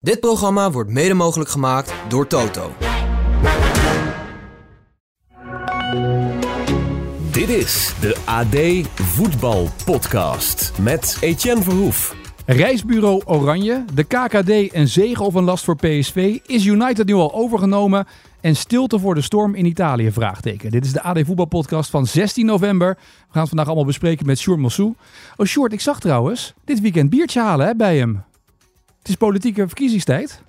Dit programma wordt mede mogelijk gemaakt door Toto. Dit is de AD Voetbal Podcast met Etienne Verhoef. Reisbureau Oranje, de KKD en zegen of een last voor PSV. Is United nu al overgenomen? En stilte voor de storm in Italië? Vraagteken. Dit is de AD Voetbal Podcast van 16 november. We gaan het vandaag allemaal bespreken met Sjoerd Mossou. Oh Sjoerd, ik zag trouwens dit weekend biertje halen hè, bij hem. Het is politieke verkiezingstijd.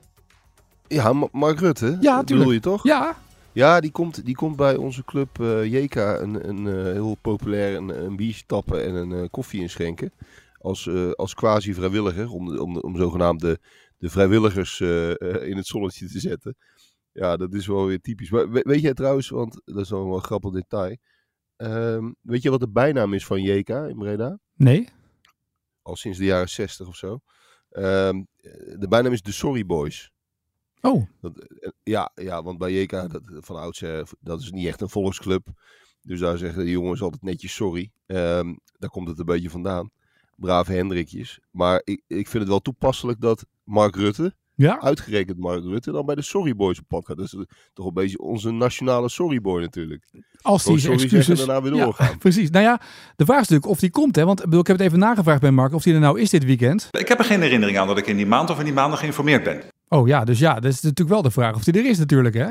Ja, Ma- Mark Rutte. Ja, bedoel tuurlijk. je toch? Ja, Ja, die komt, die komt bij onze club eh, JK een, een eh, heel populair een, een biertje tappen en een eh, koffie inschenken. Als, eh, als quasi-vrijwilliger, om, om, de- om zogenaamd de, de vrijwilligers eh, eh, in het zonnetje te zetten. Ja, dat is wel weer typisch. Maar we- weet jij trouwens, want dat is wel een grappig detail. Ehm, weet je wat de bijnaam is van JK in Breda? nee. Al sinds de jaren 60 of zo. Ehm, de bijnaam is de Sorry Boys. Oh, Dat, eh, ja, ja, want bij JK, dat, van oudsher, dat is niet echt een volksclub. Dus daar zeggen de jongens altijd netjes sorry. Ehm, daar komt het een beetje vandaan. Brave Hendrikjes. Maar ik, ik vind het wel toepasselijk dat Mark Rutte, ja. uitgerekend Mark Rutte, dan bij de Sorry Boys op pad gaat. Dat is toch een beetje onze nationale Sorry Boy natuurlijk. Als die sorry excuses... zeggen daarna weer Ja, doorgaan. precies. Nou ja, de vraag is natuurlijk of die komt. Hè? Want ik, bedoel, ik heb het even nagevraagd bij Mark of die er nou is dit weekend. Ik heb er geen herinnering aan dat ik in die maand of in die maanden geïnformeerd ben. Oh ja, dus ja, dat is natuurlijk wel de vraag of die er is natuurlijk hè.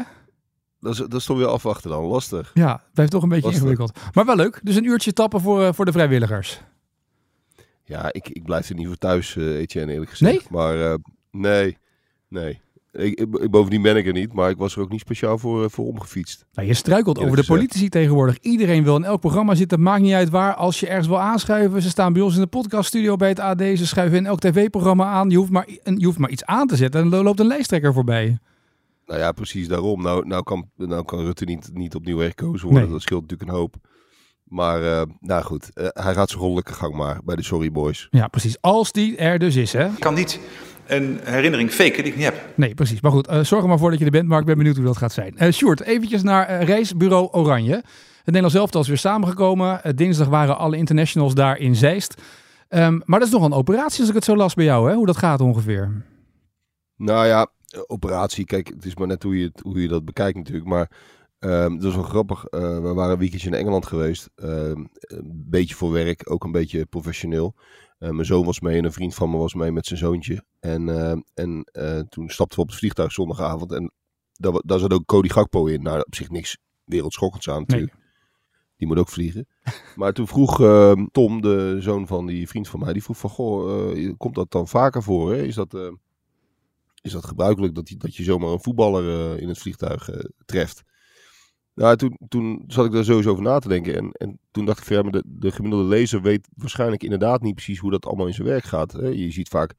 Dat is, dat is toch weer afwachten dan, lastig. Ja, het blijft toch een beetje Lastig. ingewikkeld. Maar wel leuk. Dus een uurtje tappen voor, eh, voor de vrijwilligers. Ja, ik, ik blijf er niet voor thuis, eh Etienne, eerlijk gezegd. Nee? Maar eh, nee, nee. Ik, ik- bovendien ben ik er niet, maar ik was er ook niet speciaal voor, eh, voor omgefietst. Nou, je struikelt over de gezegd. politici tegenwoordig. Iedereen wil in elk programma zitten. Maakt niet uit waar. Als je ergens wil aanschuiven. Ze staan bij ons in de podcaststudio bij het AD. Ze schuiven in elk tv-programma aan. Je hoeft, maar, je hoeft maar iets aan te zetten. En dan loopt een lijsttrekker voorbij. Nou ja, precies daarom. Nou, nou, kan, nou kan Rutte niet, niet opnieuw herkozen worden. Nee. Dat scheelt natuurlijk een hoop. Maar, eh, nou goed, eh, hij gaat zijn goddelijke gang maar bij de Sorry Boys. Ja, precies. Als die er dus is, hè? Ik kan niet een herinnering faken die ik niet heb. Nee, precies. Maar goed, eh, zorg er maar voor dat je er bent. Maar ik ben benieuwd hoe dat gaat zijn. Eh Sjoerd, eventjes naar eh, Reisbureau Oranje. Het Nederlands elftal is weer samengekomen. Dinsdag waren alle internationals daar in Zeist. Ehm, maar dat is nog een operatie als ik het zo las bij jou, hè? Hoe dat gaat ongeveer. Nou ja, operatie, kijk, het is maar net hoe je, het- hoe je dat bekijkt natuurlijk. Maar ehm dat is wel grappig. Eh, we waren een weekendje in Engeland geweest. Ehm, een beetje voor werk, ook een beetje professioneel. Eh, mijn zoon was mee en een vriend van me was mee met zijn zoontje. En, ehm, en eh, toen stapten we op het vliegtuig zondagavond. En daar, zat ook Cody Gakpo in. Nou, op zich niks wereldschokkends aan natuurlijk. Die moet ook vliegen. Maar toen vroeg ehm, Tom, de zoon van die vriend van mij, die vroeg van, goh, eh, komt dat dan vaker voor? Hè? Is dat... eh, is dat gebruikelijk dat, die, dat je zomaar een voetballer eh, in het vliegtuig eh, treft. Nou, toen, toen zat ik daar sowieso over na te denken. En, en toen dacht ik maar de, de gemiddelde lezer weet waarschijnlijk inderdaad niet precies hoe dat allemaal in zijn werk gaat. Hè? Je ziet vaak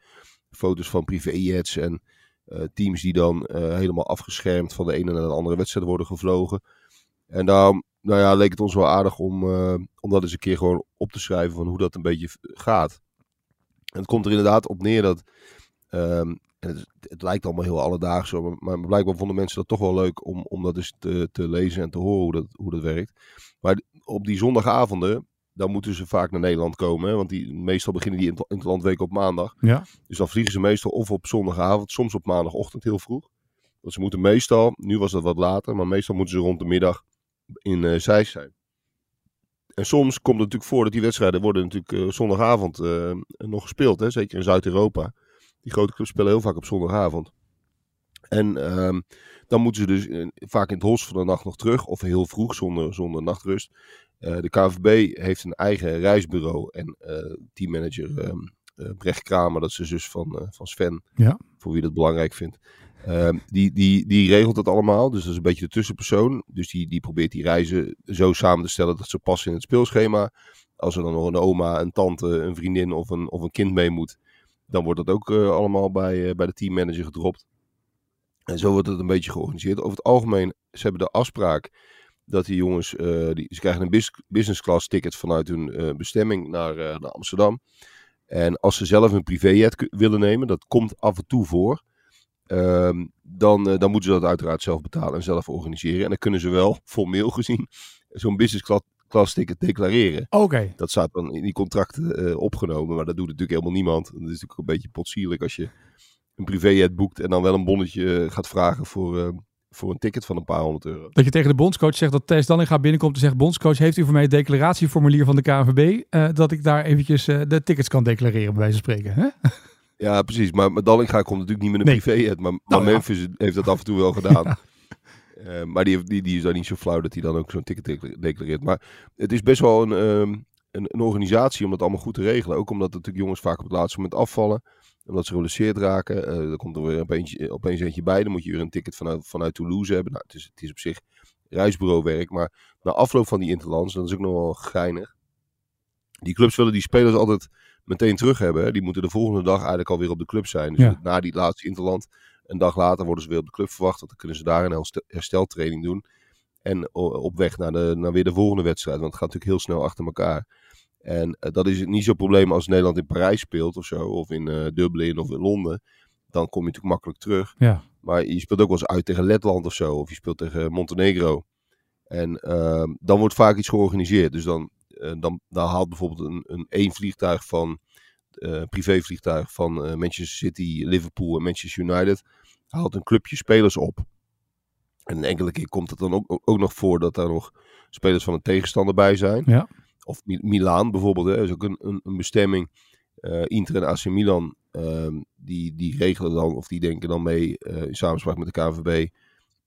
foto's van privéjets en eh, teams die dan eh, helemaal afgeschermd van de ene naar de andere wedstrijd worden gevlogen. En daarom nou ja, leek het ons wel aardig om, eh, om dat eens een keer gewoon op te schrijven van hoe dat een beetje gaat. En het komt er inderdaad op neer dat ehm, het, het lijkt allemaal heel alledaags, zo, maar, blijkbaar vonden mensen dat toch wel leuk om, om dat eens te, te lezen en te horen hoe dat, hoe dat werkt. Maar op die zondagavonden, dan moeten ze vaak naar Nederland komen. Hè, want die, meestal beginnen die inter- interlandweken op maandag. Ja. Dus dan vliegen ze meestal of op zondagavond, soms op maandagochtend heel vroeg. Want ze moeten meestal, nu was dat wat later, maar meestal moeten ze rond de middag in Zeist zijn. En soms komt het natuurlijk voor dat die wedstrijden worden natuurlijk eh, zondagavond eh, nog gespeeld. Hè? Zeker in Zuid-Europa. Die grote clubs spelen heel vaak op zondagavond. En ehm, dan moeten ze dus in- vaak in het holst van de nacht nog terug. Of heel vroeg, zonder, zonder nachtrust. Eh, de KNVB heeft een eigen reisbureau. En eh, teammanager eh, Brecht Kramer, dat is de zus van, eh, van Sven. Ja. Voor wie dat belangrijk vindt. Ehm, die, die, die regelt dat allemaal. Dus dat is een beetje de tussenpersoon. Dus die, die probeert die reizen zo samen te stellen dat ze passen in het speelschema. Als er dan nog een oma, een tante, een vriendin of een, of een kind mee moet. Dan wordt dat ook eh, allemaal bij, eh, bij de teammanager gedropt. En zo wordt het een beetje georganiseerd. Over het algemeen, ze hebben de afspraak dat die jongens, eh, die, ze krijgen een bus- business class ticket vanuit hun bestemming naar, naar Amsterdam. En als ze zelf een privéjet willen nemen, dat komt af en toe voor. ehm, dan, dan moeten ze dat uiteraard zelf betalen en zelf organiseren. En dan kunnen ze wel, formeel gezien, zo'n business cla- class ticket declareren. Oké. Dat staat dan in die contracten eh, opgenomen, maar dat doet natuurlijk helemaal niemand. Dat is natuurlijk een beetje potsierlijk als je een privéjet boekt en dan wel een bonnetje gaat vragen voor, eh, voor een ticket van een paar honderd euro. Dat je tegen de bondscoach zegt dat Thijs Dallinga binnenkomt en zegt... bondscoach, heeft u voor mij het declaratieformulier van de KNVB... eh, dat ik daar eventjes eh, de tickets kan declareren, bij wijze van spreken. Hè? Ja, precies. Maar, maar Dallinga komt natuurlijk niet met een Nee. privéjet. Maar, maar Nou ja. Memphis heeft dat af en toe wel gedaan. Eh, maar die, die, die is dan niet zo flauw dat hij dan ook zo'n ticket decla- declareert. Maar het is best wel een, ehm, een, een organisatie om dat allemaal goed te regelen. Ook omdat natuurlijk jongens vaak op het laatste moment afvallen. Omdat ze geblesseerd raken. Eh er komt er weer opeens, opeens eentje bij. Dan moet je weer een ticket vanuit, vanuit Toulouse hebben. Nou, het, is, het is op zich reisbureauwerk. Maar na afloop van die interlands, dat is ook nog wel geinig. Die clubs willen die spelers altijd meteen terug hebben. Die moeten de volgende dag eigenlijk alweer op de club zijn. Dus Ja. na die laatste interland, een dag later worden ze weer op de club verwacht. Want dan kunnen ze daar een herstel- hersteltraining doen. En op weg naar, de, naar weer de volgende wedstrijd. Want het gaat natuurlijk heel snel achter elkaar. En eh, dat is niet zo'n probleem als Nederland in Parijs speelt of zo. Of in eh, Dublin of in Londen. Dan kom je natuurlijk makkelijk terug. Ja. Maar je speelt ook wel eens uit tegen Letland of zo. Of je speelt tegen Montenegro. En ehm, dan wordt vaak iets georganiseerd. Dus dan, eh, dan, dan haalt bijvoorbeeld een, een één vliegtuig van, privévliegtuig van Manchester City, Liverpool en Manchester United, haalt een clubje spelers op. En een enkele keer komt het dan ook, ook, nog voor dat daar nog spelers van een tegenstander bij zijn. Ja. Of Mi- Milaan bijvoorbeeld, hè, is ook een, een, een bestemming. Eh Inter en AC Milan, ehm, die, die regelen dan, of die denken dan mee eh, in samenspraak met de KNVB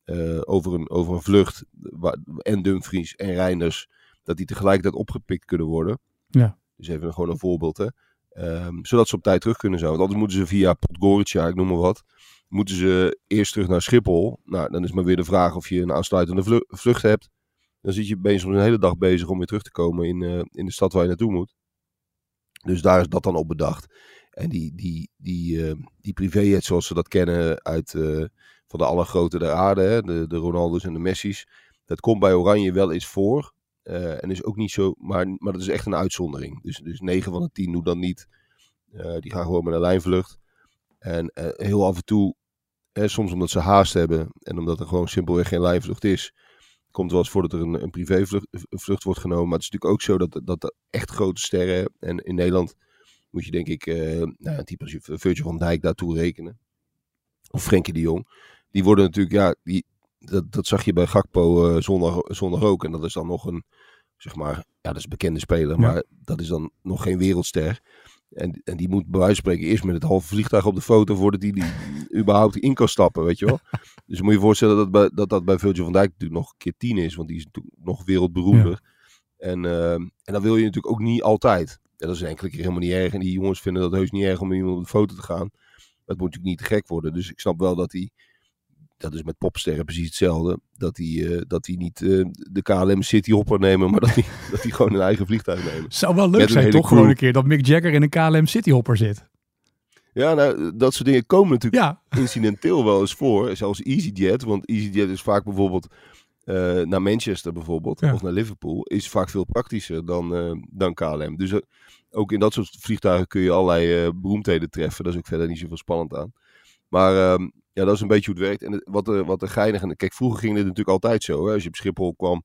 eh, over, een, over een vlucht. Waar, en Dumfries en Reinders, dat die tegelijkertijd opgepikt kunnen worden. Ja. Dus even gewoon een voorbeeld, hè. Ehm, zodat ze op tijd terug kunnen zijn. Want anders moeten ze via Podgorica, ik noem maar wat, moeten ze eerst terug naar Schiphol. Nou, dan is maar weer de vraag of je een aansluitende vlu- vlucht hebt. Dan zit je soms een hele dag bezig om weer terug te komen in, eh, in de stad waar je naartoe moet. Dus daar is dat dan op bedacht. En die, die, die, eh, die privéjet zoals ze dat kennen uit, eh, van de allergrote der aarde, hè, de, de Ronaldo's en de Messi's. Dat komt bij Oranje wel eens voor. en is ook niet zo, maar, maar dat is echt een uitzondering. Dus, dus 9 van de 10 doen dat niet. Die gaan gewoon met een lijnvlucht. En heel af en toe, hè, soms omdat ze haast hebben en omdat er gewoon simpelweg geen lijnvlucht is, komt wel eens voor dat er een, een privévlucht vlucht wordt genomen. Maar het is natuurlijk ook zo dat, dat er echt grote sterren, en in Nederland moet je denk ik eh nou, een type als je Virgil van Dijk daartoe rekenen. Of Frenkie de Jong. Die worden natuurlijk, ja, die, dat, dat zag je bij Gakpo eh, zondag, zondag ook. En dat is dan nog een, zeg maar, ja, dat is een bekende speler. Ja. Maar dat is dan nog geen wereldster. En, en die moet bij wijze van spreken eerst met het halve vliegtuig op de foto voordat die, die überhaupt in kan stappen, weet je wel. dus moet je je voorstellen dat bij, dat, dat bij Virgil van Dijk natuurlijk nog een keer tien is. Want die is natuurlijk nog wereldberoemder. En, eh, en dan wil je natuurlijk ook niet altijd. En dat is enkele keer helemaal niet erg. En die jongens vinden dat heus niet erg om iemand op de foto te gaan. Dat moet natuurlijk niet te gek worden. Dus ik snap wel dat hij, dat is met popsterren precies hetzelfde, dat hij, eh, dat hij niet eh, de KLM City Hopper nemen, maar dat hij, dat hij gewoon een eigen vliegtuig neemt. Zou wel leuk zijn, toch? crew. Gewoon een keer dat Mick Jagger in een KLM Cityhopper zit. Ja, nou, dat soort dingen komen natuurlijk Ja, incidenteel wel eens voor. Zelfs EasyJet, want EasyJet is vaak bijvoorbeeld eh, naar Manchester bijvoorbeeld, Ja. of naar Liverpool, is vaak veel praktischer dan, dan KLM. Dus ook in dat soort vliegtuigen kun je allerlei beroemdheden treffen. Dat is ook verder niet zoveel spannend aan. Maar ehm, ja, dat is een beetje hoe het werkt. En het- wat er, wat er geinig... En kijk, vroeger ging dit natuurlijk altijd zo. Hè? Als je op Schiphol kwam,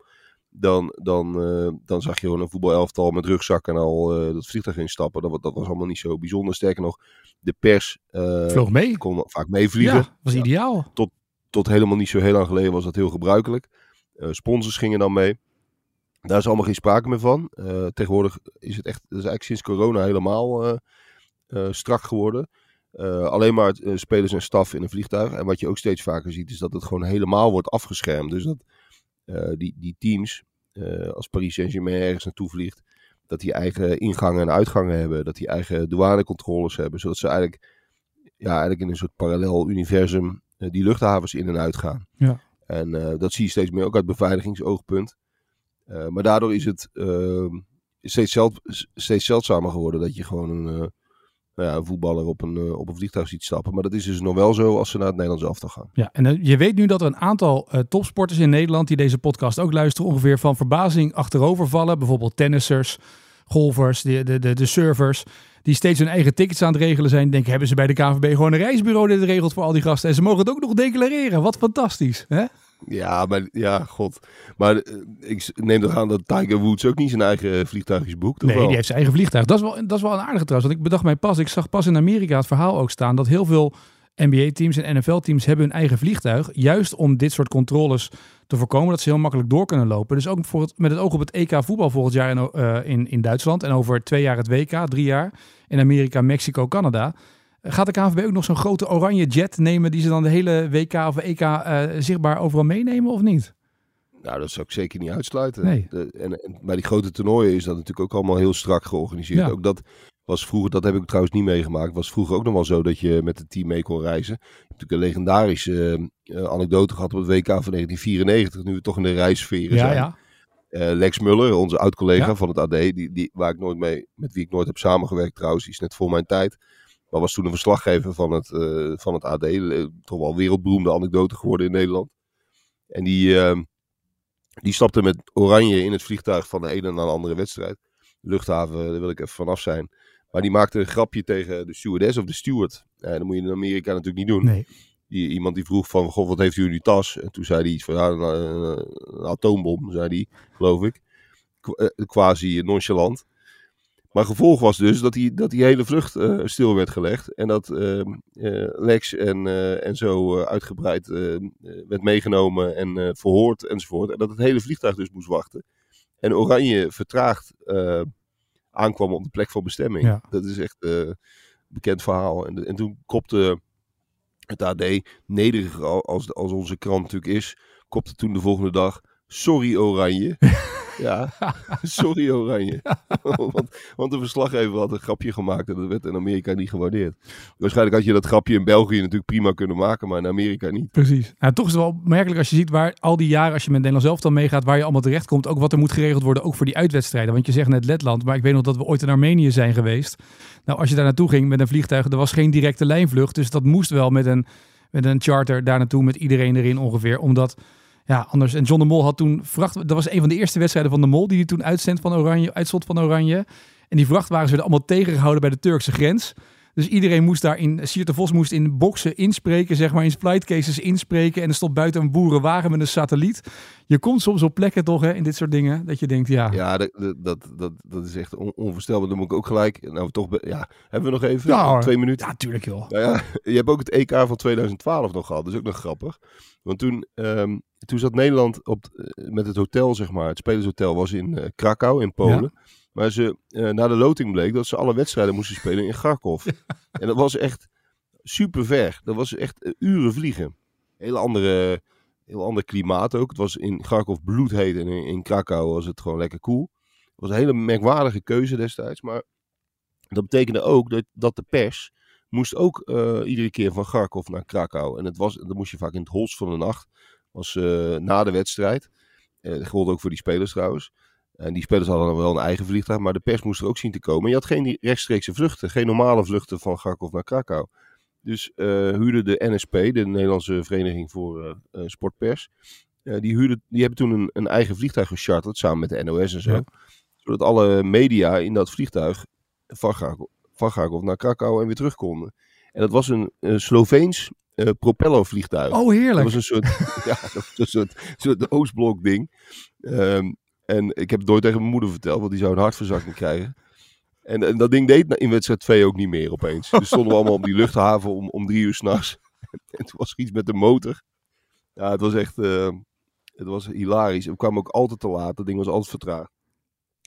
dan, dan, eh, dan zag je gewoon een voetbalelftal met rugzak en al eh, dat vliegtuig instappen. Dat, dat was allemaal niet zo bijzonder. Sterker nog, de pers eh, vloog mee. kon vaak meevliegen. Ja, was Ja. ideaal. Tot helemaal niet zo heel lang geleden was dat heel gebruikelijk. Sponsors gingen dan mee. Daar is allemaal geen sprake meer van. Tegenwoordig is het echt, dat is eigenlijk sinds corona helemaal strak geworden. Eh, alleen maar eh, spelers en staf in een vliegtuig. En wat je ook steeds vaker ziet, is dat het gewoon helemaal wordt afgeschermd. Dus dat eh, die, die teams, als Paris Saint-Germain ergens naartoe vliegt, dat die eigen ingangen en uitgangen hebben. Dat die eigen douanecontroles hebben. Zodat ze eigenlijk, ja, eigenlijk in een soort parallel universum die luchthavens in en uit gaan. Ja. En dat zie je steeds meer ook uit beveiligingsoogpunt. Maar daardoor is het eh, steeds, zeld, steeds zeldzamer geworden dat je gewoon een, nou ja, een voetballer op een, eh, op een vliegtuig ziet stappen. Maar dat is dus nog wel zo als ze naar het Nederlands elftal gaan. Ja, en eh, je weet nu dat er een aantal eh, topsporters in Nederland die deze podcast ook luisteren, ongeveer van verbazing achterover vallen. Bijvoorbeeld tennissers, golfers, de, de, de, de surfers, die steeds hun eigen tickets aan het regelen zijn. Denken, hebben ze bij de KNVB gewoon een reisbureau dit regelt voor al die gasten. En ze mogen het ook nog declareren. Wat fantastisch. Hè? Ja, maar ja, god. Maar eh, ik neem toch aan dat Tiger Woods ook niet zijn eigen vliegtuigjes boekt, of Nee, wel? die heeft zijn eigen vliegtuig. Dat is, wel, dat is wel een aardige trouwens. Want ik bedacht mij pas, ik zag pas in Amerika het verhaal ook staan dat heel veel NBA-teams en NFL-teams hebben hun eigen vliegtuig. Juist om dit soort controles te voorkomen. Dat ze heel makkelijk door kunnen lopen. Dus ook voor het, met het oog op het EK voetbal volgend jaar in, uh, in, in Duitsland. En over twee jaar het WK, drie jaar. In Amerika, Mexico, Canada. Gaat de KNVB ook nog zo'n grote oranje jet nemen die ze dan de hele WK of EK uh, zichtbaar overal meenemen of niet? Nou, dat zou ik zeker niet uitsluiten. Nee. De, en, en, bij die grote toernooien is dat natuurlijk ook allemaal heel strak georganiseerd. Ja. Ook dat was vroeger, dat heb ik trouwens niet meegemaakt, was vroeger ook nog wel zo dat je met het team mee kon reizen. Je hebt natuurlijk een legendarische uh, anekdote gehad op het WK van 1994, nu we toch in de reissfeer Ja, zijn. ja. Eh, Lex Muller, onze oud-collega Ja. van het AD, die, die, waar ik nooit mee, met wie ik nooit heb samengewerkt trouwens, die is net voor mijn tijd. Maar was toen een verslaggever van het, eh, van het AD. eh, Toch wel wereldberoemde anekdote geworden in Nederland. En die, eh, die stapte met oranje in het vliegtuig van de ene naar de andere wedstrijd. Luchthaven, daar wil ik even vanaf zijn. Maar die maakte een grapje tegen de stewardess of de steward. Ja, dat moet je in Amerika natuurlijk niet doen. Nee. Die, iemand die vroeg van, goh, wat heeft u in uw tas? En toen zei hij iets van, ja, een, een- een atoombom, zei hij, geloof ik. Qu- eh, Quasi nonchalant. Maar gevolg was dus dat die, dat die hele vlucht eh, stil werd gelegd. En dat eh, Lex en, en zo uitgebreid werd meegenomen en verhoord enzovoort. En dat het hele vliegtuig dus moest wachten. En Oranje vertraagd aankwam op de plek van bestemming. Ja. Dat is echt een bekend verhaal. En, en toen kopte het AD, nederig al- als, als onze krant natuurlijk is, kopte toen de volgende dag, sorry Oranje. ja, sorry Oranje. want, want de verslaggever had een grapje gemaakt en dat werd in Amerika niet gewaardeerd. Waarschijnlijk had je dat grapje in België natuurlijk prima kunnen maken, maar in Amerika niet. Precies. Nou, toch is het wel opmerkelijk als je ziet waar al die jaren, als je met Nederland zelf dan meegaat, waar je allemaal terecht komt. Ook wat er moet geregeld worden, ook voor die uitwedstrijden. Want je zegt net Letland, maar ik weet nog dat we ooit in Armenië zijn geweest. Nou, als je daar naartoe ging met een vliegtuig, er was geen directe lijnvlucht. Dus dat moest wel met een, met een charter daar naartoe, met iedereen erin ongeveer. Omdat, ja, anders. En John de Mol had toen vracht. Dat was een van de eerste wedstrijden van de Mol die hij toen uitzendt van Oranje, uitzond van Oranje. En die vrachtwagens werden allemaal tegengehouden bij de Turkse grens. Dus iedereen moest daarin, Siert de Vos moest in boksen inspreken, zeg maar in flight cases inspreken. En er stond buiten een boerenwagen met een satelliet. Je komt soms op plekken toch, hè, in dit soort dingen, dat je denkt, ja. Ja, dat, dat, dat, dat, is echt on- onvoorstelbaar. Dan moet ik ook gelijk, nou toch, ja, hebben we nog even Ja, twee minuten? Ja, tuurlijk joh. Nou ja, je hebt ook het EK van 2012 nog gehad. Dat is ook nog grappig. Want toen, ehm, toen zat Nederland op, eh, met het hotel, zeg maar. Het spelershotel was in eh, Krakau, in Polen. Maar ze, eh, na de loting bleek dat ze alle wedstrijden moesten spelen in Garkov. En dat was echt super ver. Dat was echt uren vliegen. Heel andere, heel ander klimaat ook. Het was in Garkov bloedheet en in, in Krakau was het gewoon lekker koel. Het was een hele merkwaardige keuze destijds. Maar dat betekende ook dat, dat de pers moest ook iedere keer van Garkov naar Krakau. En het was, dat moest je vaak in het holst van de nacht. Was eh, na de wedstrijd. Eh dat gold ook voor die spelers trouwens. En die spelers hadden dan wel een eigen vliegtuig, maar de pers moest er ook zien te komen. En je had geen rechtstreekse vluchten, geen normale vluchten van Garkov naar Krakau. Dus eh, huurde de NSP, de Nederlandse Vereniging voor Sportpers, die, huurde, die hebben toen een, een eigen vliegtuig gecharterd, samen met de NOS en zo. Ja. Zodat alle media in dat vliegtuig van Garkov, van Garkov naar Krakau en weer terug konden. En dat was een, Sloveens eh propellervliegtuig. Oh, Dat heerlijk. was een soort, ja, dat was een soort, soort Oostblok ding. Ehm, en ik heb het nooit tegen mijn moeder verteld, want die zou een hartverzakking krijgen. En, en dat ding deed in wedstrijd 2 ook niet meer opeens. Dus stonden we allemaal op die luchthaven om, om drie uur s'nachts. En toen was er iets met de motor. Ja, het was echt eh, het was hilarisch. We kwamen ook altijd te laat. Dat ding was altijd vertraagd.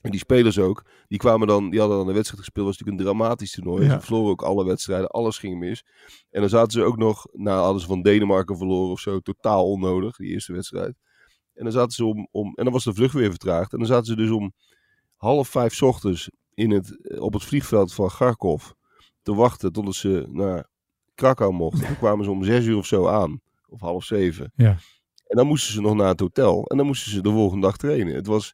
En die spelers ook, die kwamen dan, die hadden dan een wedstrijd gespeeld. was natuurlijk een dramatisch toernooi. Ja. Ze verloren ook alle wedstrijden, alles ging mis. En dan zaten ze ook nog, nou hadden ze van Denemarken verloren of zo, totaal onnodig, die eerste wedstrijd. En dan zaten ze om, om en dan was de vlucht weer vertraagd. En dan zaten ze dus om half vijf ochtends in het, eh, op het vliegveld van Garkov te wachten totdat ze naar Krakau mochten. Toen kwamen ze om zes uur of zo aan, of half zeven. Ja. En dan moesten ze nog naar het hotel en dan moesten ze de volgende dag trainen. Het was,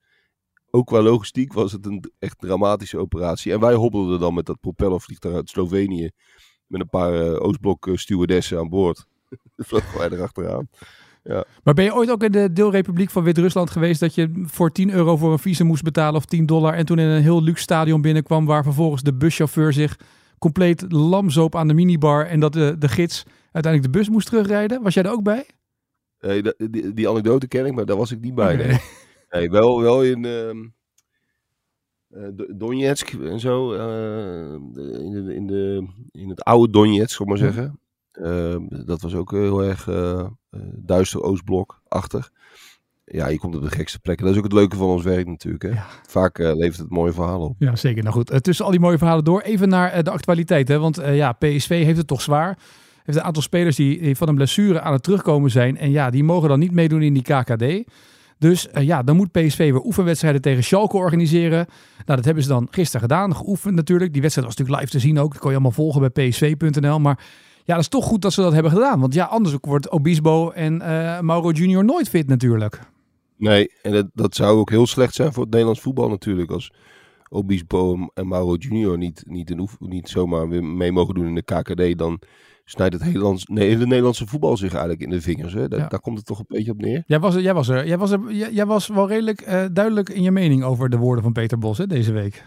ook qua logistiek was het een echt dramatische operatie. En wij hobbelden dan met dat propellervliegtuig uit Slovenië met een paar eh, Oostblok eh, stewardessen aan boord. Vlogen wij erachteraan. Maar ben je ooit ook in de deelrepubliek van Wit-Rusland geweest dat je voor 10 euro voor een visum moest betalen of 10 dollar en toen in een heel luxe stadion binnenkwam waar vervolgens de buschauffeur zich compleet lamzoop aan de minibar en dat de, de gids uiteindelijk de bus moest terugrijden? Was jij er ook bij? Nee, die, die anekdote ken ik, maar daar was ik niet bij. Nee. Nee, wel, wel in ehm eh, Do- Donetsk en zo. eh, in, de, in, de, in het oude Donetsk, zal ik maar zeggen. Ehm, dat was ook heel erg duister Oostblok-achtig. Ja, je komt op de gekste plekken. Dat is ook het leuke van ons werk natuurlijk. Hè? Vaak uh, levert het mooie verhalen op. Ja, zeker. Nou goed, tussen al die mooie verhalen door, even naar de actualiteit. Hè? Want ja, PSV heeft het toch zwaar. Heeft een aantal spelers die van een blessure aan het terugkomen zijn. En ja, die mogen dan niet meedoen in die KKD. Dus uh, ja, dan moet PSV weer oefenwedstrijden tegen Schalke organiseren. Nou, dat hebben ze dan gisteren gedaan. Geoefend natuurlijk. Die wedstrijd was natuurlijk live te zien ook. Dat kon je allemaal volgen bij psv.nl. Maar ja, dat is toch goed dat ze dat hebben gedaan. Want ja, anders wordt Obispo en uh, Mauro Junior nooit fit natuurlijk. Nee, en dat, dat zou ook heel slecht zijn voor het Nederlands voetbal natuurlijk. Als Obispo en Mauro Junior niet, niet, in niet zomaar mee mogen doen in de KKD, dan snijdt het de Nederlandse voetbal zich eigenlijk in de vingers. Hè? Daar, daar komt het toch een beetje op neer. Jij was, jij was er. Jij was, er, jij, was wel redelijk uh, duidelijk in je mening over de woorden van Peter Bos hè, deze week.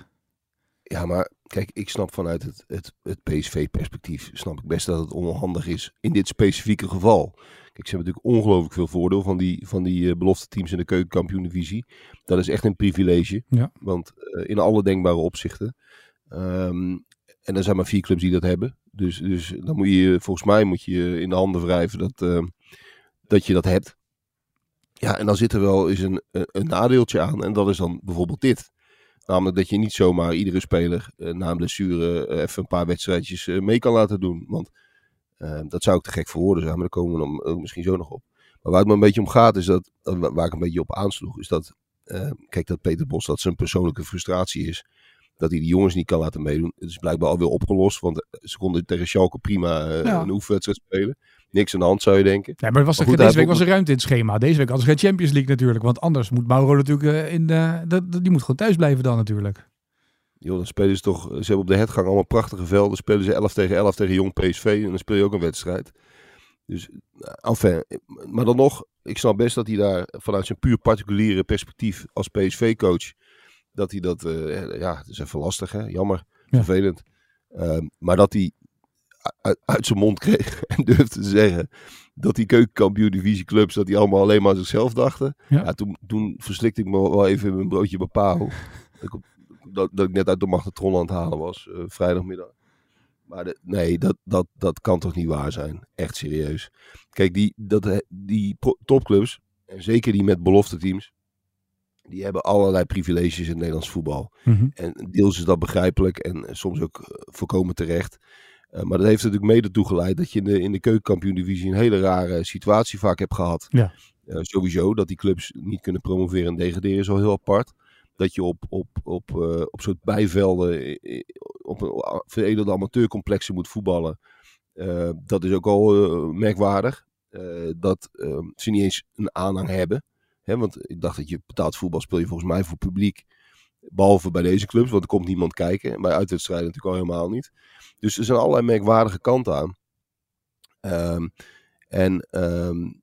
Ja, maar kijk, ik snap vanuit het, het, het PSV-perspectief, snap ik best dat het onhandig is in dit specifieke geval. Kijk, ze hebben natuurlijk ongelooflijk veel voordeel van die, van die uh, belofte teams in de keukenkampioen-divisie. Dat is echt een privilege, ja. want uh, in alle denkbare opzichten. Um, en er zijn maar vier clubs die dat hebben. Dus, dus dan moet je, volgens mij moet je in de handen wrijven dat, uh, dat je dat hebt. Ja, en dan zit er wel eens een, een, nadeeltje aan. En dat is dan bijvoorbeeld dit. Namelijk dat je niet zomaar iedere speler uh, na een blessure uh, even een paar wedstrijdjes mee kan laten doen. Want dat zou ik te gek voor woorden zijn, maar daar komen we dan misschien zo nog op. Maar waar het me een beetje om gaat, is dat, waar ik een beetje op aansloeg, is dat, kijk, dat Peter Bos, dat zijn persoonlijke frustratie is dat hij die jongens niet kan laten meedoen. Het is blijkbaar alweer opgelost, want ze konden tegen Schalke prima uh, ja. een oefenwedstrijd spelen. Niks aan de hand zou je denken. Ja, maar, was maar goed, deze week was er ruimte in het schema. Deze week hadden ze geen Champions League natuurlijk, want anders moet Mauro natuurlijk uh, in de, de, die moet gewoon thuis blijven dan natuurlijk. Joh, dan spelen ze toch, ze hebben op de headgang allemaal prachtige velden. spelen ze 11 tegen 11 tegen Jong PSV en dan speel je ook een wedstrijd. Dus, enfin, maar dan nog, ik snap best dat hij daar vanuit zijn puur particuliere perspectief als PSV-coach dat hij dat, uh, ja, het is even lastig, hè? jammer, ja. vervelend. Uh, maar dat hij uit, uit, zijn mond kreeg en durfde te zeggen dat die keukenkampioen divisieclubs, dat die allemaal alleen maar aan zichzelf dachten. Ja. ja toen, toen verslikte ik me wel even in mijn broodje bepaal. dat, dat, dat, ik net uit de magnetron aan het halen was, uh, vrijdagmiddag. Maar de, nee, dat, dat, dat kan toch niet waar zijn. Echt serieus. Kijk, die, dat, die topclubs, en zeker die met belofte teams, die hebben allerlei privileges in het Nederlands voetbal. Mm -hmm. En deels is dat begrijpelijk en soms ook voorkomen terecht. Uh, maar dat heeft natuurlijk mede toegeleid dat je in de, in de keukenkampioen-divisie een hele rare situatie vaak hebt gehad. Ja. Uh, sowieso, dat die clubs niet kunnen promoveren en degraderen is al heel apart. Dat je op, op, op, uh, op soort bijvelden, op veredelde amateurcomplexen moet voetballen. dat is ook al merkwaardig. dat ze niet eens een aanhang hebben. Hè, want ik dacht dat je betaald voetbal speel je volgens mij voor publiek. Behalve bij deze clubs, want er komt niemand kijken. Bij uitwedstrijden natuurlijk al helemaal niet. Dus er zijn allerlei merkwaardige kanten aan. Um, en, um,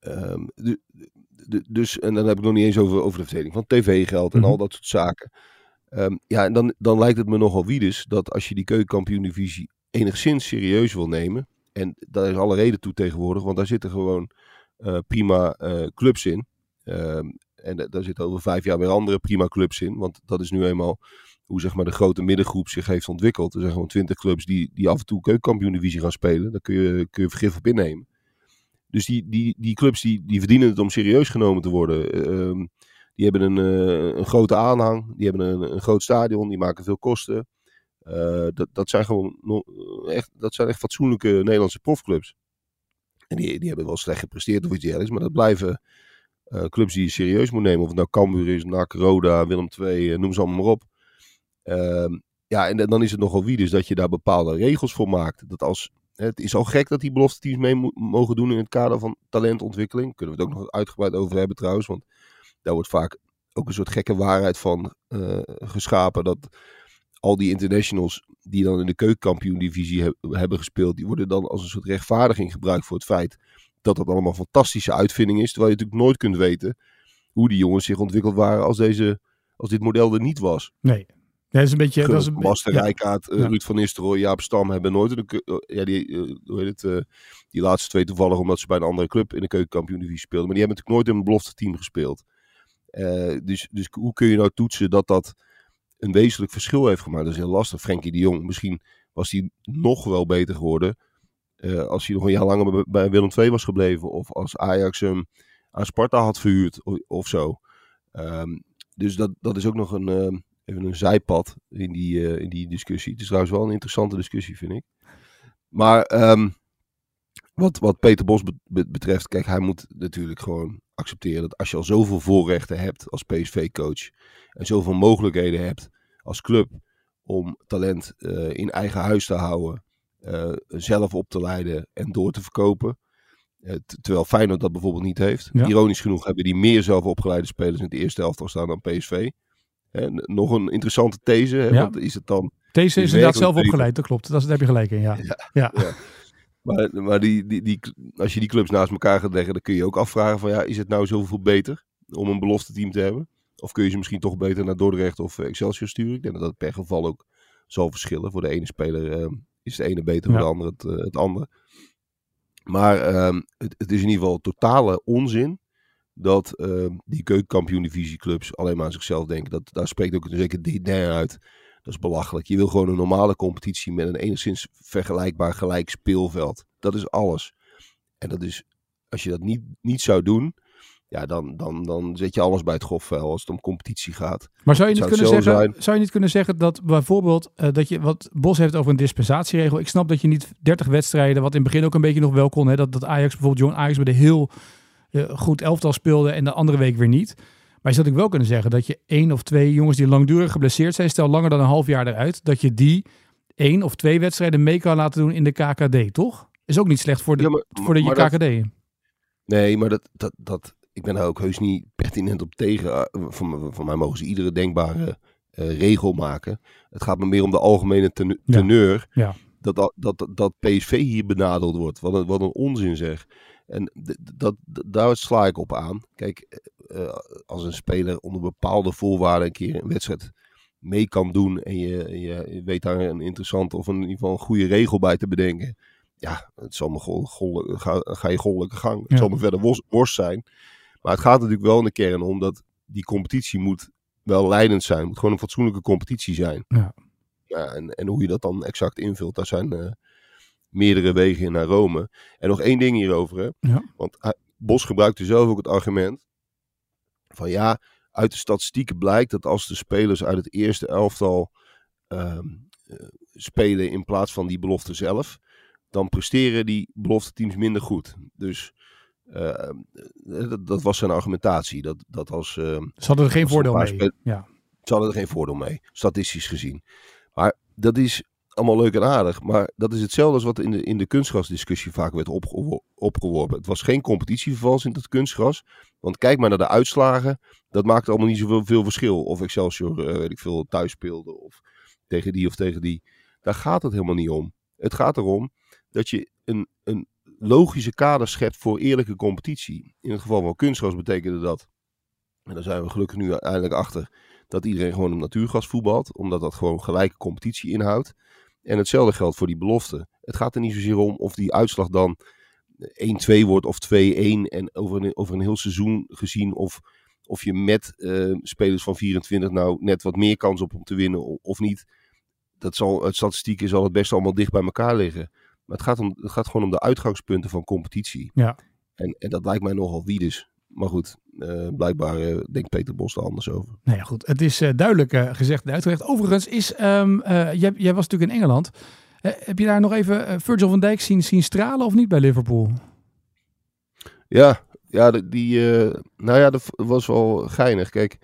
um, de, de, dus, en dan heb ik nog niet eens over, over de verdeling van tv-geld en mm -hmm. al dat soort zaken. ja, en dan, dan lijkt het me nogal wiedes dat als je die keukenkampioen-divisie enigszins serieus wil nemen. En daar is alle reden toe tegenwoordig, want daar zitten gewoon uh, prima uh, clubs in. Um, en daar zitten over vijf jaar weer andere prima clubs in. Want dat is nu eenmaal hoe zeg maar, de grote middengroep zich heeft ontwikkeld. Er zijn gewoon twintig clubs die, die af en toe keukenkampioen-divisie gaan spelen. Daar kun je, kun je vergif op innemen. Dus die, die, die clubs die, die verdienen het om serieus genomen te worden. Um, die hebben een, uh, een grote aanhang. Die hebben een, een groot stadion. Die maken veel kosten. Uh, dat, dat zijn gewoon echt, dat zijn echt fatsoenlijke Nederlandse profclubs. En die, die hebben wel slecht gepresteerd of iets dergelijks. Maar dat blijven uh, clubs die je serieus moet nemen. Of het nou Cambuur is, NAC, Roda, Willem II, uh, noem ze allemaal maar op. Uh, ja, en dan is het nogal wie dus dat je daar bepaalde regels voor maakt. Dat als, het is al gek dat die belofte teams mee mogen doen in het kader van talentontwikkeling. Kunnen we het ook nog uitgebreid over hebben trouwens. Want daar wordt vaak ook een soort gekke waarheid van uh, geschapen. Dat al die internationals die dan in de keukenkampioen-divisie he hebben gespeeld, die worden dan als een soort rechtvaardiging gebruikt voor het feit dat dat allemaal fantastische uitvinding is. Terwijl je natuurlijk nooit kunt weten hoe die jongens zich ontwikkeld waren als, deze, als dit model er niet was. Nee. Dat is een beetje... Dat is een Master ja. Rijkaard, uh, Ruud van Nistelrooy, Jaap Stam hebben nooit... Een, uh, ja, die, uh, hoe heet het, die laatste twee toevallig omdat ze bij een andere club in de keukenkampioen-divisie speelden. Maar die hebben natuurlijk nooit in een belofte team gespeeld. Dus, dus hoe kun je nou toetsen dat dat een wezenlijk verschil heeft gemaakt? Dat is heel lastig. Frenkie de Jong, misschien was hij nog wel beter geworden eh, als hij nog een jaar langer bij- Willem II was gebleven. Of als Ajax hem aan Sparta had verhuurd of, zo. Ehm, dus dat, dat is ook nog een, ehm, even een zijpad in die, eh, in die discussie. Het is trouwens wel een interessante discussie, vind ik. Maar ehm, wat, wat Peter Bos be- be- betreft, kijk, hij moet natuurlijk gewoon accepteren dat als je al zoveel voorrechten hebt als PSV-coach en zoveel mogelijkheden hebt als club om talent eh, in eigen huis te houden, eh, zelf op te leiden en door te verkopen. Eh, terwijl Feyenoord dat bijvoorbeeld niet heeft. Ja. Ironisch genoeg hebben die meer zelf opgeleide spelers in het eerste elftal staan dan PSV. En nog een interessante these, hè, Ja. want is het dan Deze is inderdaad zelf opgeleid, dat klopt. Dat, heb je gelijk in, ja. Ja, Maar, maar die, die, die, als je die clubs naast elkaar gaat leggen, dan kun je ook afvragen van ja, is het nou zoveel beter om een belofte team te hebben? Of kun je ze misschien toch beter naar Dordrecht of Excelsior sturen? Ik denk dat dat per geval ook zal verschillen. Voor de ene speler eh, is de ene beter, Ja. de andere het, eh, het andere. Maar ehm, het, het is in ieder geval totale onzin dat ehm, die keukenkampioen-divisieclubs alleen maar aan zichzelf denken. Dat, daar spreekt ook een zeker Didin uit. Dat is belachelijk. Je wil gewoon een normale competitie met een enigszins vergelijkbaar gelijk speelveld. Dat is alles. En dat is, als je dat niet, niet zou doen, ja, dan, dan, dan zet je alles bij het grofvuil als het om competitie gaat. Maar zou je, niet Zou kunnen zeggen, zijn? zou je niet kunnen zeggen dat bijvoorbeeld eh, dat je wat Bos heeft over een dispensatieregel. Ik snap dat je niet 30 wedstrijden, wat in het begin ook een beetje nog wel kon. Hè, dat, dat Ajax bijvoorbeeld, Jong Ajax met een heel eh, goed elftal speelde en de andere week weer niet. Maar je zou natuurlijk wel kunnen zeggen dat je één of twee jongens die langdurig geblesseerd zijn, stel langer dan een half jaar eruit, dat je die één of twee wedstrijden mee kan laten doen in de KKD, toch? Is ook niet slecht voor de, Ja, maar- voor de maar dat- KKD. Nee, maar dat, dat, dat, ik ben daar ook heus niet pertinent op tegen. Van, van mij mogen ze iedere denkbare eh, regel maken. Het gaat me meer om de algemene teneur. Ja. Dat, dat, dat, dat PSV hier benadeeld wordt. Wat een, wat een onzin zeg. En dat, daar sla ik op aan. Kijk, eh, eh, als een speler onder bepaalde voorwaarden een keer een wedstrijd mee kan doen. En je, je, weet daar een interessante of in ieder geval een goede regel bij te bedenken. Ja, het zal me gol, gol- ga, ga je goddelijke gang. Ja. Het zal me verder worst, worst zijn. Maar het gaat natuurlijk wel in de kern om dat die competitie moet wel leidend zijn. Het moet gewoon een fatsoenlijke competitie zijn. Ja. Ja, en, en hoe je dat dan exact invult, daar zijn eh, meerdere wegen in naar Rome. En nog één ding hierover. Hè? Ja. Want hij- Bos gebruikte zelf ook het argument van ja, uit de statistieken blijkt dat als de spelers uit het eerste elftal ehm, eh, spelen in plaats van die belofte zelf, dan presteren die belofte teams minder goed. Dus dat, dat was zijn argumentatie. Dat, dat als, ehm, Ze hadden er geen voordeel mee. spelen- Ja. ze hadden er geen voordeel mee, statistisch gezien. Maar dat is allemaal leuk en aardig. Maar dat is hetzelfde als wat in de, in de kunstgrasdiscussie vaak werd opgewo- opgeworpen. Het was geen competitievervals in het kunstgras. Want kijk maar naar de uitslagen. Dat maakt allemaal niet zoveel veel verschil. Of Excelsior, eh, weet ik veel, thuis speelde. Of tegen die of tegen die. Daar gaat het helemaal niet om. Het gaat erom dat je een, een logische kader schept voor eerlijke competitie. In het geval van kunstgras betekende dat. En daar zijn we gelukkig nu eindelijk achter dat iedereen gewoon op natuurgas voetbalt, omdat dat gewoon gelijke competitie inhoudt. En hetzelfde geldt voor die belofte. Het gaat er niet zozeer om of die uitslag dan 1-2 wordt of 2-1 en over een, over een heel seizoen gezien of, of je met eh, spelers van 24 nou net wat meer kans op om te winnen of niet. Dat zal, het statistieken zal het best allemaal dicht bij elkaar liggen. Maar het gaat, om, het gaat gewoon om de uitgangspunten van competitie. Ja. En, en dat lijkt mij nogal wiedes. Maar goed, eh, blijkbaar eh, denkt Peter Bos er anders over. Nou ja, goed. Het is eh, duidelijk gezegd en uitgelegd. Overigens is, ehm, eh, jij, jij was natuurlijk in Engeland. Heb je daar nog even Virgil van Dijk zien, zien stralen of niet bij Liverpool? Ja, ja die, nou ja, dat was wel geinig. Kijk,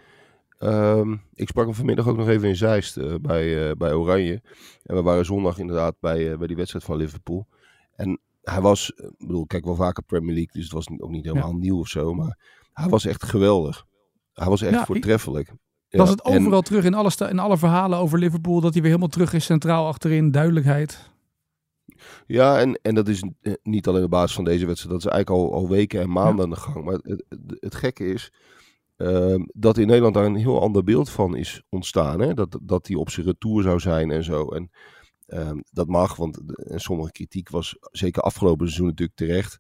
ehm, ik sprak hem vanmiddag ook nog even in Zeist eh, bij, eh, bij Oranje. En we waren zondag inderdaad bij, eh, bij die wedstrijd van Liverpool. En hij was, ik bedoel, kijk wel vaker Premier League, dus het was ook niet helemaal nieuw of zo. Maar hij was echt geweldig. Hij was echt Ja, voortreffelijk. Ja, het en- overal terug in alle, in alle verhalen over Liverpool. Dat hij weer helemaal terug is centraal achterin. Duidelijkheid. Ja, en, en dat is niet alleen op basis van deze wedstrijd. Dat is eigenlijk al, al weken en maanden aan de gang. Maar het, het, het gekke is ehm, dat in Nederland daar een heel ander beeld van is ontstaan. Hè? Dat, dat hij op zijn retour zou zijn en zo. En ehm, dat mag, want sommige kritiek was zeker afgelopen seizoen natuurlijk terecht.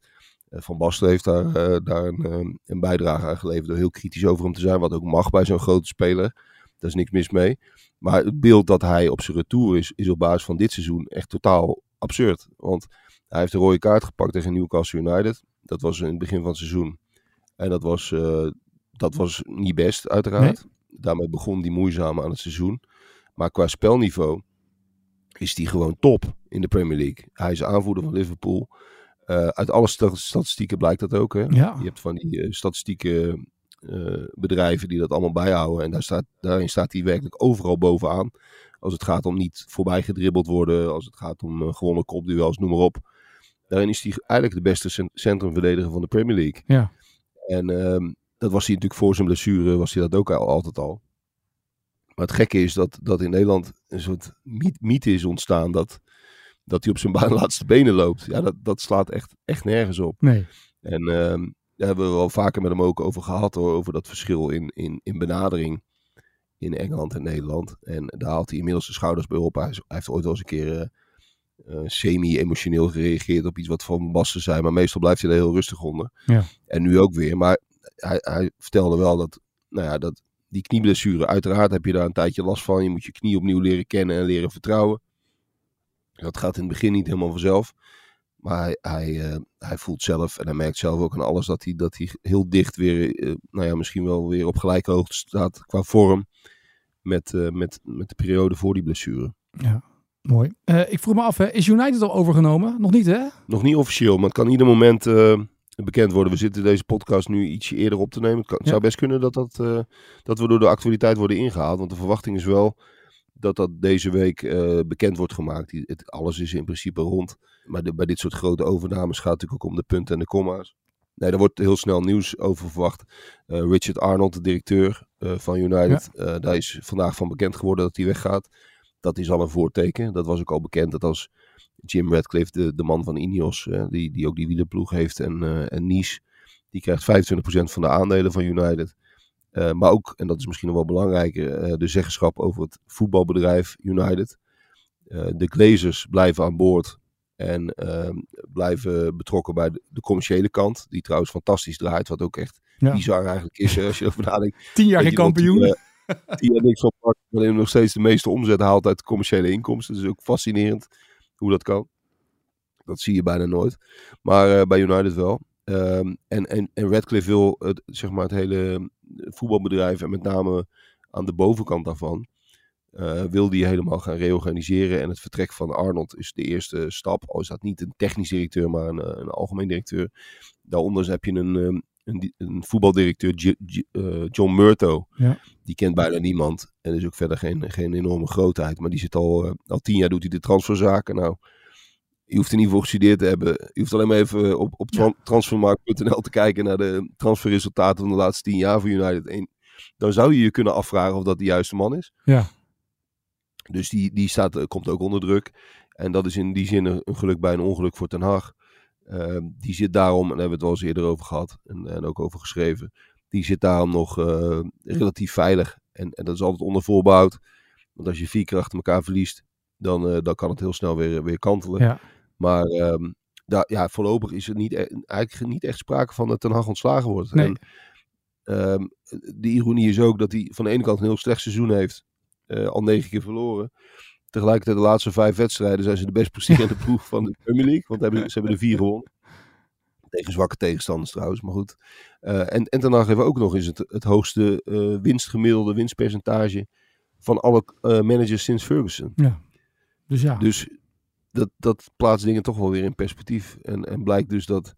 Eh, Van Basten heeft daar, eh, daar een, ehm, een bijdrage aan geleverd door heel kritisch over hem te zijn. Wat ook mag bij zo'n grote speler. Daar is niks mis mee. Maar het beeld dat hij op zijn retour is, is op basis van dit seizoen echt totaal absurd. Want Hij heeft een rode kaart gepakt tegen Newcastle United. Dat was in het begin van het seizoen. En dat was, eh, dat was niet best, uiteraard. Daarmee begon die moeizaam aan het seizoen. Maar qua spelniveau is hij gewoon top in de Premier League. Hij is aanvoerder van Liverpool. Uh, uit alle statistieken blijkt dat ook. Hè? Ja. Je hebt van die uh, statistieke uh, bedrijven die dat allemaal bijhouden. En daar staat, daarin staat hij werkelijk overal bovenaan. Als het gaat om niet voorbij gedribbeld worden. Als het gaat om gewonnen kopduels, noem maar op. Daarin is hij eigenlijk de beste centrumverdediger van de Premier League. Ja. En um, dat was hij natuurlijk voor zijn blessure, was hij dat ook al, altijd al. Maar het gekke is dat, dat in Nederland een soort mythe is ontstaan dat, dat hij op zijn laatste benen loopt. Ja, dat, dat slaat echt, echt nergens op. Nee. En um, daar hebben we wel vaker met hem ook over gehad, hoor, over dat verschil in, in, in benadering in Engeland en Nederland. En daar haalt hij inmiddels de schouders bij op. Hij, heeft ooit wel eens een keer uh, uh, semi-emotioneel gereageerd op iets wat Van Basten zei. Maar meestal blijft hij er heel rustig onder. Ja. En nu ook weer. Maar hij, hij vertelde wel dat, nou ja, dat die knieblessure, uiteraard heb je daar een tijdje last van. Je moet je knie opnieuw leren kennen en leren vertrouwen. Dat gaat in het begin niet helemaal vanzelf. Maar hij, hij, uh, hij voelt zelf en hij merkt zelf ook aan alles dat hij, dat hij heel dicht weer, uh, nou ja, misschien wel weer op gelijke hoogte staat qua vorm met, uh, met, met de periode voor die blessure. Ja, mooi. ik vroeg me af, hè, is United al overgenomen? Nog niet, hè? Nog niet officieel, maar het kan ieder moment bekend worden. We zitten deze podcast nu ietsje eerder op te nemen. Het, kan, het ja. zou best kunnen dat, dat, uh, dat we door de actualiteit worden ingehaald. Want de verwachting is wel dat dat deze week uh, bekend wordt gemaakt. Het, alles is in principe rond. Maar de, bij dit soort grote overnames gaat het natuurlijk ook om de punten en de komma's. Nee, daar wordt heel snel nieuws over verwacht. Uh, Richard Arnold, de directeur van United, ja. daar is vandaag van bekend geworden dat hij weggaat. Dat is al een voorteken. Dat was ook al bekend dat als Jim Radcliffe, de, de man van Ineos, die, die ook die wielerploeg heeft, en, uh, en Nice, die krijgt 25% van de aandelen van United. Uh, maar ook, en dat is misschien nog wel belangrijker, de zeggenschap over het voetbalbedrijf United. de Glazers blijven aan boord en ehm, blijven betrokken bij de, de, commerciële kant, die trouwens fantastisch draait, wat ook echt ja. bizar eigenlijk is als je erover nadenkt. Tien jaar geen kampioen. Die, die er niks van pakt, maar nog steeds de meeste omzet haalt uit de commerciële inkomsten. Dat is ook fascinerend hoe dat kan. Dat zie je bijna nooit. Maar uh, bij United wel. Um, en, en, en Radcliffe wil het, zeg maar het hele voetbalbedrijf en met name aan de bovenkant daarvan. Uh, wil die helemaal gaan reorganiseren. En het vertrek van Arnold is de eerste stap. Al is dat niet een technisch directeur, maar een, een algemeen directeur. Daaronder heb je een, een, een voetbaldirecteur, G G uh, John Murto. Ja. Die kent bijna niemand. En is ook verder geen, geen enorme grootheid. Maar die zit al, uh, al tien jaar doet hij de transferzaken. Nou, je hoeft er niet voor gestudeerd te hebben. Je hoeft alleen maar even op, op ja. transfermarkt.nl te kijken naar de transferresultaten van de laatste tien jaar voor United. En dan zou je je kunnen afvragen of dat de juiste man is. Ja. Dus die, die staat, komt ook onder druk. En dat is in die zin een geluk bij een ongeluk voor Ten Hag. Uh, die zit daarom, en daar hebben we het wel eens eerder over gehad en, en ook over geschreven. Die zit daarom nog uh, relatief veilig. En, en, dat is altijd onder voorbehoud. Want als je vier keer achter elkaar verliest, dan, uh, dan kan het heel snel weer, weer kantelen. Ja. Maar um, daar, ja, voorlopig is er niet, e eigenlijk niet echt sprake van dat Ten Hag ontslagen wordt. Nee. En, um, de ironie is ook dat hij van de ene kant een heel slecht seizoen heeft. Uh, al negen keer verloren. Tegelijkertijd de laatste vijf wedstrijden zijn ze de best presterende ploeg van de Premier League. Want hebben, ze hebben er vier gewonnen. Tegen zwakke tegenstanders trouwens, maar goed. Uh, en, en daarna hebben we ook nog eens het, het hoogste uh, winstgemiddelde winstpercentage van alle uh, managers sinds Ferguson. Ja. Dus ja. Dus dat, dat plaatst dingen toch wel weer in perspectief. En, en blijkt dus dat,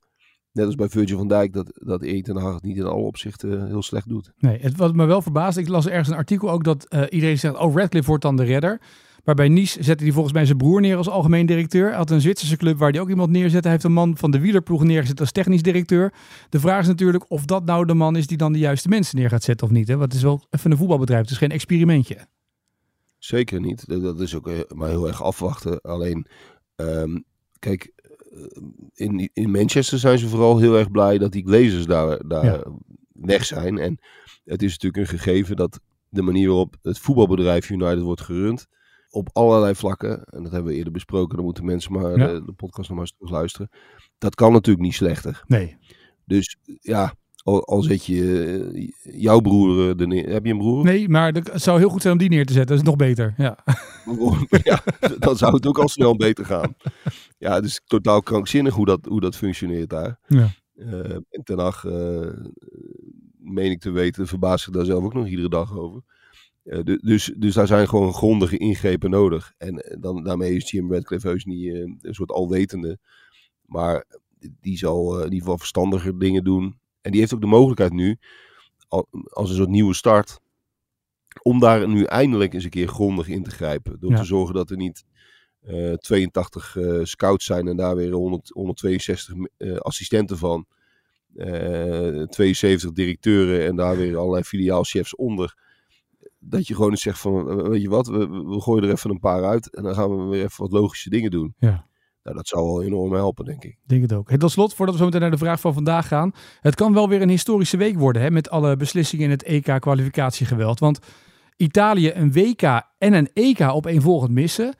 net als bij Virgil van Dijk, dat, dat Erik ten Hag het niet in alle opzichten heel slecht doet. Nee, het wat me wel verbaast, ik las ergens een artikel ook dat iedereen zegt, oh Radcliffe wordt dan de redder. Maar bij Nice zette hij volgens mij zijn broer neer als algemeen directeur. Hij had een Zwitserse club waar hij ook iemand neerzette. Hij heeft een man van de wielerploeg neergezet als technisch directeur. De vraag is natuurlijk of dat nou de man is die dan de juiste mensen neer gaat zetten of niet. Hè? Want het is wel even een voetbalbedrijf. Het is geen experimentje. Zeker niet. Dat is ook maar heel erg afwachten. Alleen, um, kijk, in, in Manchester zijn ze vooral heel erg blij dat die Glazers daar, daar ja. weg zijn. En het is natuurlijk een gegeven dat de manier waarop het voetbalbedrijf United wordt gerund op allerlei vlakken, en dat hebben we eerder besproken, dan moeten mensen maar ja. de, de, podcast nog maar eens terug luisteren. Dat kan natuurlijk niet slechter. Nee. Dus ja, al, al zet je eh, jouw broer er neer. Heb je een broer? Nee, maar het zou heel goed zijn om die neer te zetten. Dat is nog beter. Ja. ja, dan zou het ook al snel beter gaan. Ja, het is totaal krankzinnig hoe dat, hoe dat functioneert daar. Ja. Eh, en ten acht, eh, meen ik te weten, verbaast zich daar zelf ook nog iedere dag over. Eh, du- dus, dus daar zijn gewoon grondige ingrepen nodig. En eh, dan, daarmee is Jim Radcliffe heus niet eh, een soort alwetende. Maar die zal in ieder geval verstandiger dingen doen. En die heeft ook de mogelijkheid nu, al- als een soort nieuwe start, om daar nu eindelijk eens een keer grondig in te grijpen. Door Ja. te zorgen dat er niet eh, 82 eh, scouts zijn en daar weer 100, 162 eh, assistenten van. eh, 72 directeuren en daar weer allerlei filiaalchefs onder. Dat je gewoon eens zegt van, weet je wat, we, we gooien er even een paar uit en dan gaan we weer even wat logische dingen doen. Ja. Nou, dat zou wel enorm helpen, denk ik. Denk het ook. Hey, tot slot, voordat we zo meteen naar de vraag van vandaag gaan. Het kan wel weer een historische week worden hè, met alle beslissingen in het EK-kwalificatiegeweld. Want Italië een WK en een EK opeenvolgend missen.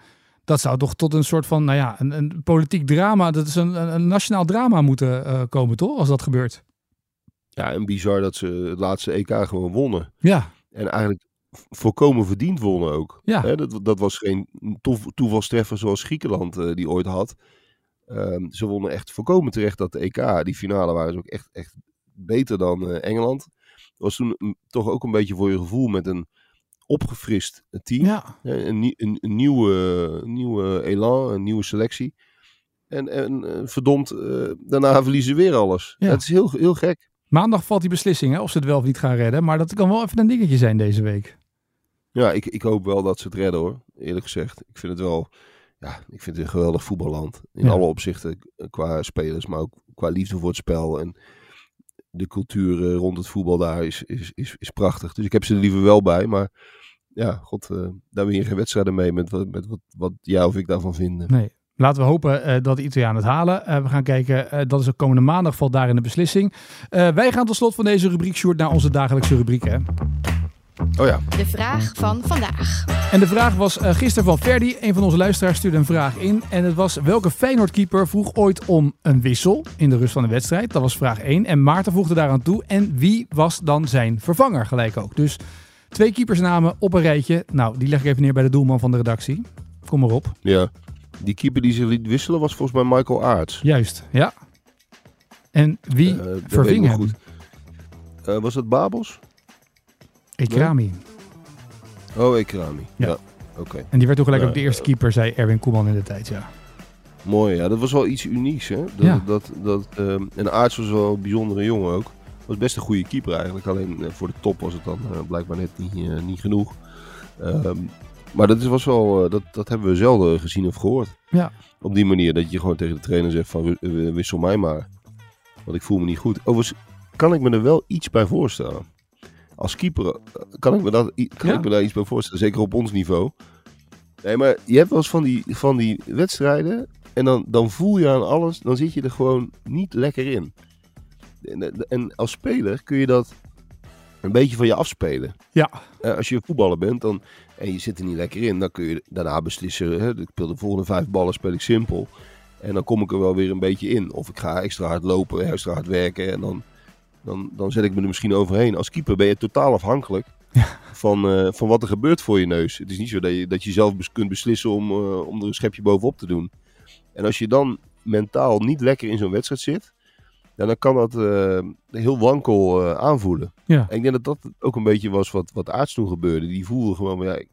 Dat zou toch tot een soort van, nou ja, een, een politiek drama. Dat is een, een, een nationaal drama moeten eh, komen, toch? Als dat gebeurt. Ja, en bizar dat ze het laatste EK gewoon wonnen. Ja, En eigenlijk v- volkomen verdiend wonnen ook. Ja. Dat, dat was geen toef- toevalstreffer zoals Griekenland eh, die ooit had. Ehm, ze wonnen echt volkomen terecht dat de EK, die finale, waren ze ook echt, echt beter dan eh, Engeland. Dat was toen mm, toch ook een beetje voor je gevoel met een opgefrist eh, team. ja. Een, een, een nieuwe, nieuwe elan, een nieuwe selectie. En, en verdomd, daarna verliezen ze weer alles. Ja. Het is heel, heel gek. Maandag valt die beslissing, hè, of ze het wel of niet gaan redden. Maar dat kan wel even een dingetje zijn deze week. Ja, ik, ik hoop wel dat ze het redden hoor. Eerlijk gezegd. Ik vind het wel. Ja, ik vind het een geweldig voetballand. In Ja. alle opzichten. eh, Qua spelers, maar ook qua liefde voor het spel. En de cultuur eh, rond het voetbal daar is, is, is, is prachtig. Dus ik heb ze er liever wel bij. Maar ja, god, eh, daar win je geen wedstrijden mee met, wat, met wat, wat jij of ik daarvan vinden. Nee. Laten we hopen dat de Italianen het halen. We gaan kijken, dat is ook komende maandag, valt daar in de beslissing. Wij gaan tot slot van deze rubriek, Sjoerd, naar onze dagelijkse rubriek. Hè? Oh ja, De vraag van vandaag. En de vraag was eh, gisteren van Ferdi. Een van onze luisteraars stuurde een vraag in. En het was, welke Feyenoord-keeper vroeg ooit om een wissel in de rust van de wedstrijd? Dat was vraag 1. En Maarten voegde daaraan toe. En wie was dan zijn vervanger gelijk ook? Dus twee keepersnamen op een rijtje. Nou, die leg ik even neer bij de doelman van de redactie. Kom maar op. ja. Die keeper die ze liet wisselen was volgens mij Michael Aarts. Juist, ja. En wie dat ik verving hem? goed. Eh, was het Babels? Ekrami. Oh, Ekrami. Ja. Ja, oké. En die werd toen gelijk ook de eerste keeper, zei Erwin Koeman in de tijd, ja. Mooi, ja. Dat was wel iets unieks, hè. Dat, Ja. dat, dat, ehm, en Aarts was wel een bijzondere jongen ook. Was best een goede keeper eigenlijk. Alleen eh, voor de top was het dan eh, blijkbaar net niet, eh, niet genoeg. Ehm, maar dat is, was wel, eh, dat, dat hebben we zelden gezien of gehoord. Ja. Op die manier dat je gewoon tegen de trainer zegt van wi- eh, wissel mij maar. Want ik voel me niet goed. Overigens kan ik me er wel iets bij voorstellen. Als keeper eh, kan ik me, dat, kan Ja. ik me daar iets bij voorstellen. Zeker op ons niveau. Nee, maar je hebt wel eens van die, van die wedstrijden. En dan, dan voel je aan alles. Dan zit je er gewoon niet lekker in. En, en als speler kun je dat een beetje van je afspelen. Ja, Eh, als je voetballer bent dan, en je zit er niet lekker in, dan kun je daarna beslissen. Hè, ik speel de volgende vijf ballen speel ik simpel. En dan kom ik er wel weer een beetje in. Of ik ga extra hard lopen, extra hard werken. En dan, dan, dan zet ik me er misschien overheen. Als keeper ben je totaal afhankelijk van, eh, van wat er gebeurt voor je neus. Het is niet zo dat je, dat je zelf bes- kunt beslissen om, eh, om er een schepje bovenop te doen. En als je dan mentaal niet lekker in zo'n wedstrijd zit, ja, dan kan dat eh, heel wankel aanvoelen. ja. En ik denk dat dat ook een beetje was wat, wat Aarts toen gebeurde. Die voelde gewoon, van, ja, ik,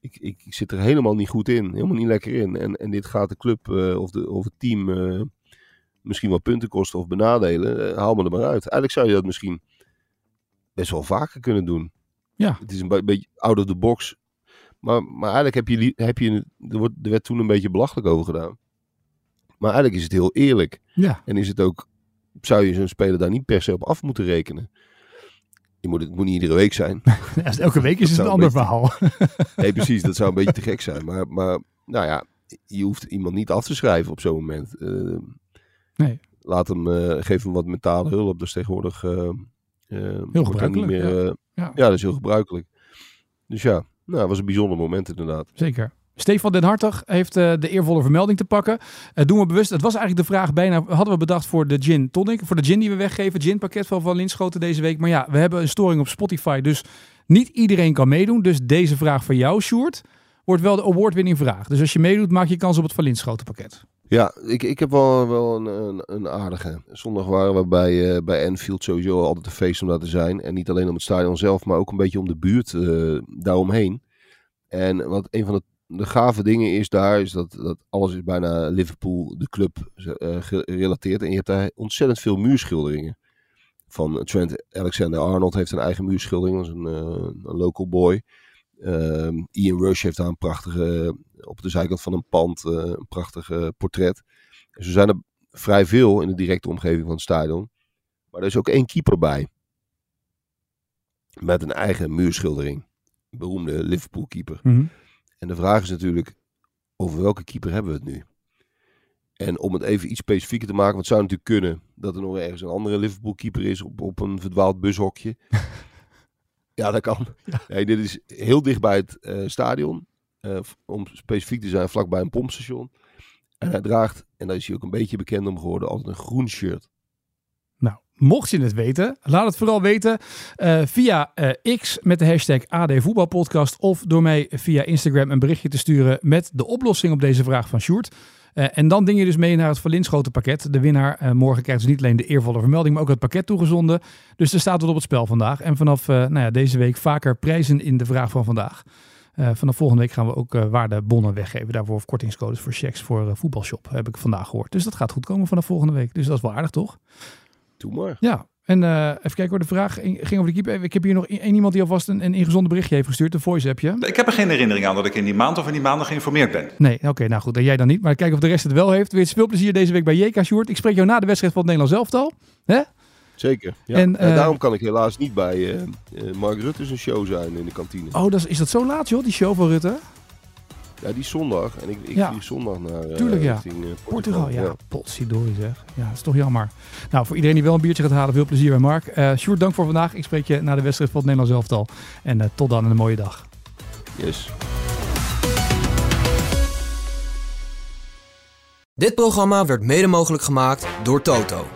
ik, ik, zit er helemaal niet goed in. Helemaal niet lekker in. En, en dit gaat de club of, de, of het team misschien wel punten kosten of benadelen. Eh, haal me er maar uit. Eigenlijk zou je dat misschien best wel vaker kunnen doen. Ja. Het is een be- beetje out of the box. Maar, maar eigenlijk heb je, heb je er, wordt, er werd toen een beetje belachelijk over gedaan. Maar eigenlijk is het heel eerlijk. ja. En is het ook, zou je zo'n speler daar niet per se op af moeten rekenen? Je moet, het moet niet iedere week zijn. Als elke week is het een een ander beetje- verhaal. Nee, precies. Dat zou een beetje te gek zijn. Maar, maar nou ja, je hoeft iemand niet af te schrijven op zo'n moment. Eh, Nee. Laat hem, eh, geef hem wat mentale hulp. Dat is tegenwoordig eh, eh, daar gebruikelijk, Niet meer, ja. Ja. ja, dat is heel gebruikelijk. Dus ja, nou, het was een bijzonder moment inderdaad. Zeker. Stefan Den Hartog heeft uh, de eervolle vermelding te pakken. Uh, doen we bewust. Het was eigenlijk de vraag bijna. Hadden we bedacht voor de gin tonic. Voor de gin die we weggeven. Gin pakket van Van Linschoten deze week. Maar ja, we hebben een storing op Spotify. Dus niet iedereen kan meedoen. Dus deze vraag van jou, Sjoerd, wordt wel de award-winning vraag. Dus als je meedoet, maak je kans op het Van Linschoten pakket. Ja, ik, ik heb wel, wel een, een, een aardige. Zondag waren we bij, uh, bij Enfield sowieso altijd een feest om daar te zijn. En niet alleen om het stadion zelf, maar ook een beetje om de buurt daaromheen. En wat een van de de gave dingen is daar, is dat, dat alles is bijna Liverpool, de club, uh, gerelateerd. En je hebt daar ontzettend veel muurschilderingen. Van Trent Alexander-Arnold heeft een eigen muurschildering, dat is een local boy. Uh, Ian Rush heeft daar een prachtige, op de zijkant van een pand, uh, een prachtige portret. Dus er zijn er vrij veel in de directe omgeving van het stadion. Maar er is ook één keeper bij. Met een eigen muurschildering. Beroemde Liverpool keeper. Mm -hmm. En de vraag is natuurlijk, over welke keeper hebben we het nu? En om het even iets specifieker te maken, want het zou natuurlijk kunnen dat er nog ergens een andere Liverpool keeper is op, op een verdwaald bushokje. ja, dat kan. Ja. Nee, dit is heel dicht bij het uh, stadion. Uh, om specifiek te zijn, vlakbij een pompstation. En hij draagt, en daar is hij ook een beetje bekend om geworden, altijd een groen shirt. Nou, mocht je het weten, laat het vooral weten uh, via uh, X met de hashtag AD Voetbalpodcast of door mij via Instagram een berichtje te sturen met de oplossing op deze vraag van Sjoerd. Uh, en dan ding je dus mee naar het Verlinschoten pakket. De winnaar morgen krijgt dus niet alleen de eervolle vermelding, maar ook het pakket toegezonden. Dus er staat wat op het spel vandaag. En vanaf nou ja, deze week vaker prijzen in de vraag van vandaag. vanaf volgende week gaan we ook waardebonnen weggeven. Daarvoor kortingscodes voor checks voor voetbalshop, heb ik vandaag gehoord. Dus dat gaat goed komen vanaf volgende week. Dus dat is wel aardig, toch? Doe maar. Ja, en uh, even kijken hoor, de vraag ging over de keeper. Ik heb hier nog één iemand die alvast een, een ingezonde berichtje heeft gestuurd, een voice appje. Ik heb er geen herinnering aan dat ik in die maand of in die maanden geïnformeerd ben. Nee, oké, okay, nou goed, en jij dan niet. Maar kijken of de rest het wel heeft. Weer veel plezier deze week bij JK Sjoerd. Ik spreek jou na de wedstrijd van het Nederlands elftal. Hè? Zeker. Ja. En, uh, en, daarom kan ik helaas niet bij uh, Mark Rutte zijn show zijn in de kantine. Oh, dat is, is dat zo laat joh, die show van Rutte? Ja, die zondag. En ik, ik ja. vlieg zondag naar uh, Tuurlijk, ja. richting, uh, Portugal. Portugal. Ja, ja. potsidori zeg. Ja, dat is toch jammer. Nou, voor iedereen die wel een biertje gaat halen, veel plezier bij Mark. Uh, Sjoerd, dank voor vandaag. Ik spreek je na de wedstrijd van het Nederlands elftal. En tot dan en een mooie dag. Yes. Dit programma werd mede mogelijk gemaakt door Toto.